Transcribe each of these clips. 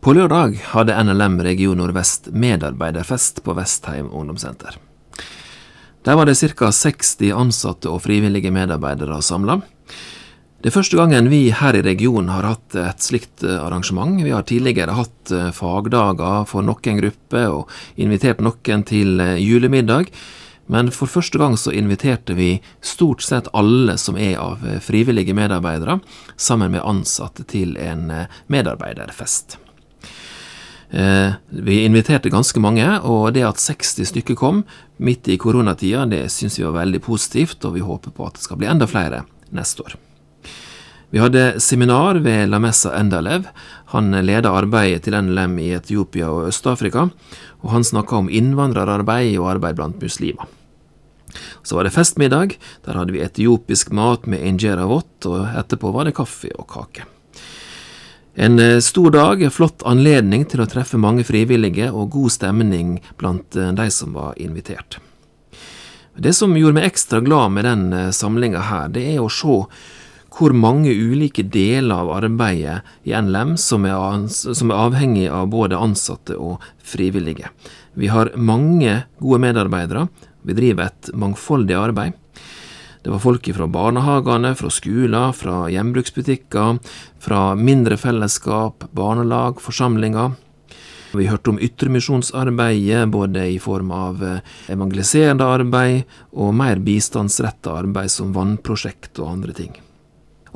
På lørdag hadde NLM Region Nordvest medarbeiderfest på Vestheim ungdomssenter. Der var det ca. 60 ansatte og frivillige medarbeidere samla. Det er første gangen vi her i regionen har hatt et slikt eh, arrangement. Vi har tidligere hatt eh, fagdager for noen grupper og invitert noen til eh, julemiddag. Men for første gang så inviterte vi stort sett alle som er av frivillige medarbeidere, sammen med ansatte til en medarbeiderfest. Vi inviterte ganske mange, og det at 60 stykker kom midt i koronatida, det syns vi var veldig positivt, og vi håper på at det skal bli enda flere neste år. Vi hadde seminar ved Lamessa Endalev. Han leder arbeidet til NLM i Etiopia og Øst-Afrika, og han snakka om innvandrerarbeid og arbeid blant muslimer. Så var det festmiddag. Der hadde vi etiopisk mat med injera vått, og etterpå var det kaffe og kake. En eh, stor dag, flott anledning til å treffe mange frivillige og god stemning blant eh, de som var invitert. Det som gjorde meg ekstra glad med den eh, samlinga her, det er å se hvor mange ulike deler av arbeidet i NLM som er, som er avhengig av både ansatte og frivillige. Vi har mange gode medarbeidere. Vi driver et mangfoldig arbeid. Det var folk fra barnehagene, fra skoler, fra gjenbruksbutikker, fra mindre fellesskap, barnelag, forsamlinger. Vi hørte om ytremisjonsarbeidet, både i form av evangeliserende arbeid og mer bistandsretta arbeid som vannprosjekt og andre ting.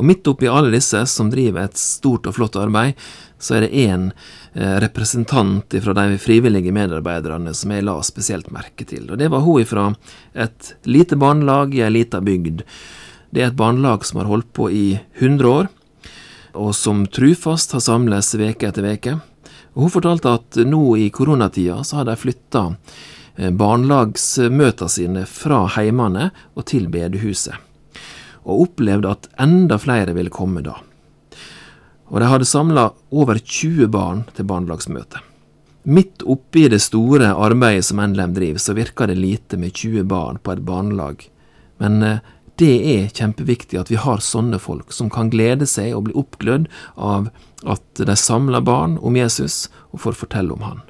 Og midt oppi alle disse som driver et stort og flott arbeid, så er det én eh, representant fra de frivillige medarbeiderne som jeg la spesielt merke til. Og det var hun fra et lite barnelag i ei lita bygd. Det er et barnelag som har holdt på i 100 år, og som trufast har samles veke etter veke. Og hun fortalte at nå i koronatida så har de flytta eh, barnelagsmøtene sine fra heimene og til bedehuset og opplevde at enda flere ville komme da. Og de hadde samla over 20 barn til barnelagsmøte. Midt oppi det store arbeidet som NLM driver, så virker det lite med 20 barn på et barnelag. Men eh, det er kjempeviktig at vi har sånne folk som kan glede seg og bli oppglødd av at de samler barn om Jesus og får fortelle om han.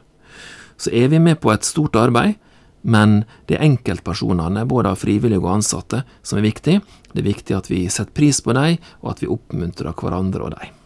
Så er vi med på et stort arbeid, men det er enkeltpersonene, både av frivillige og ansatte, som er viktig. Det er viktig at vi setter pris på dem, og at vi oppmuntrer hverandre og dem.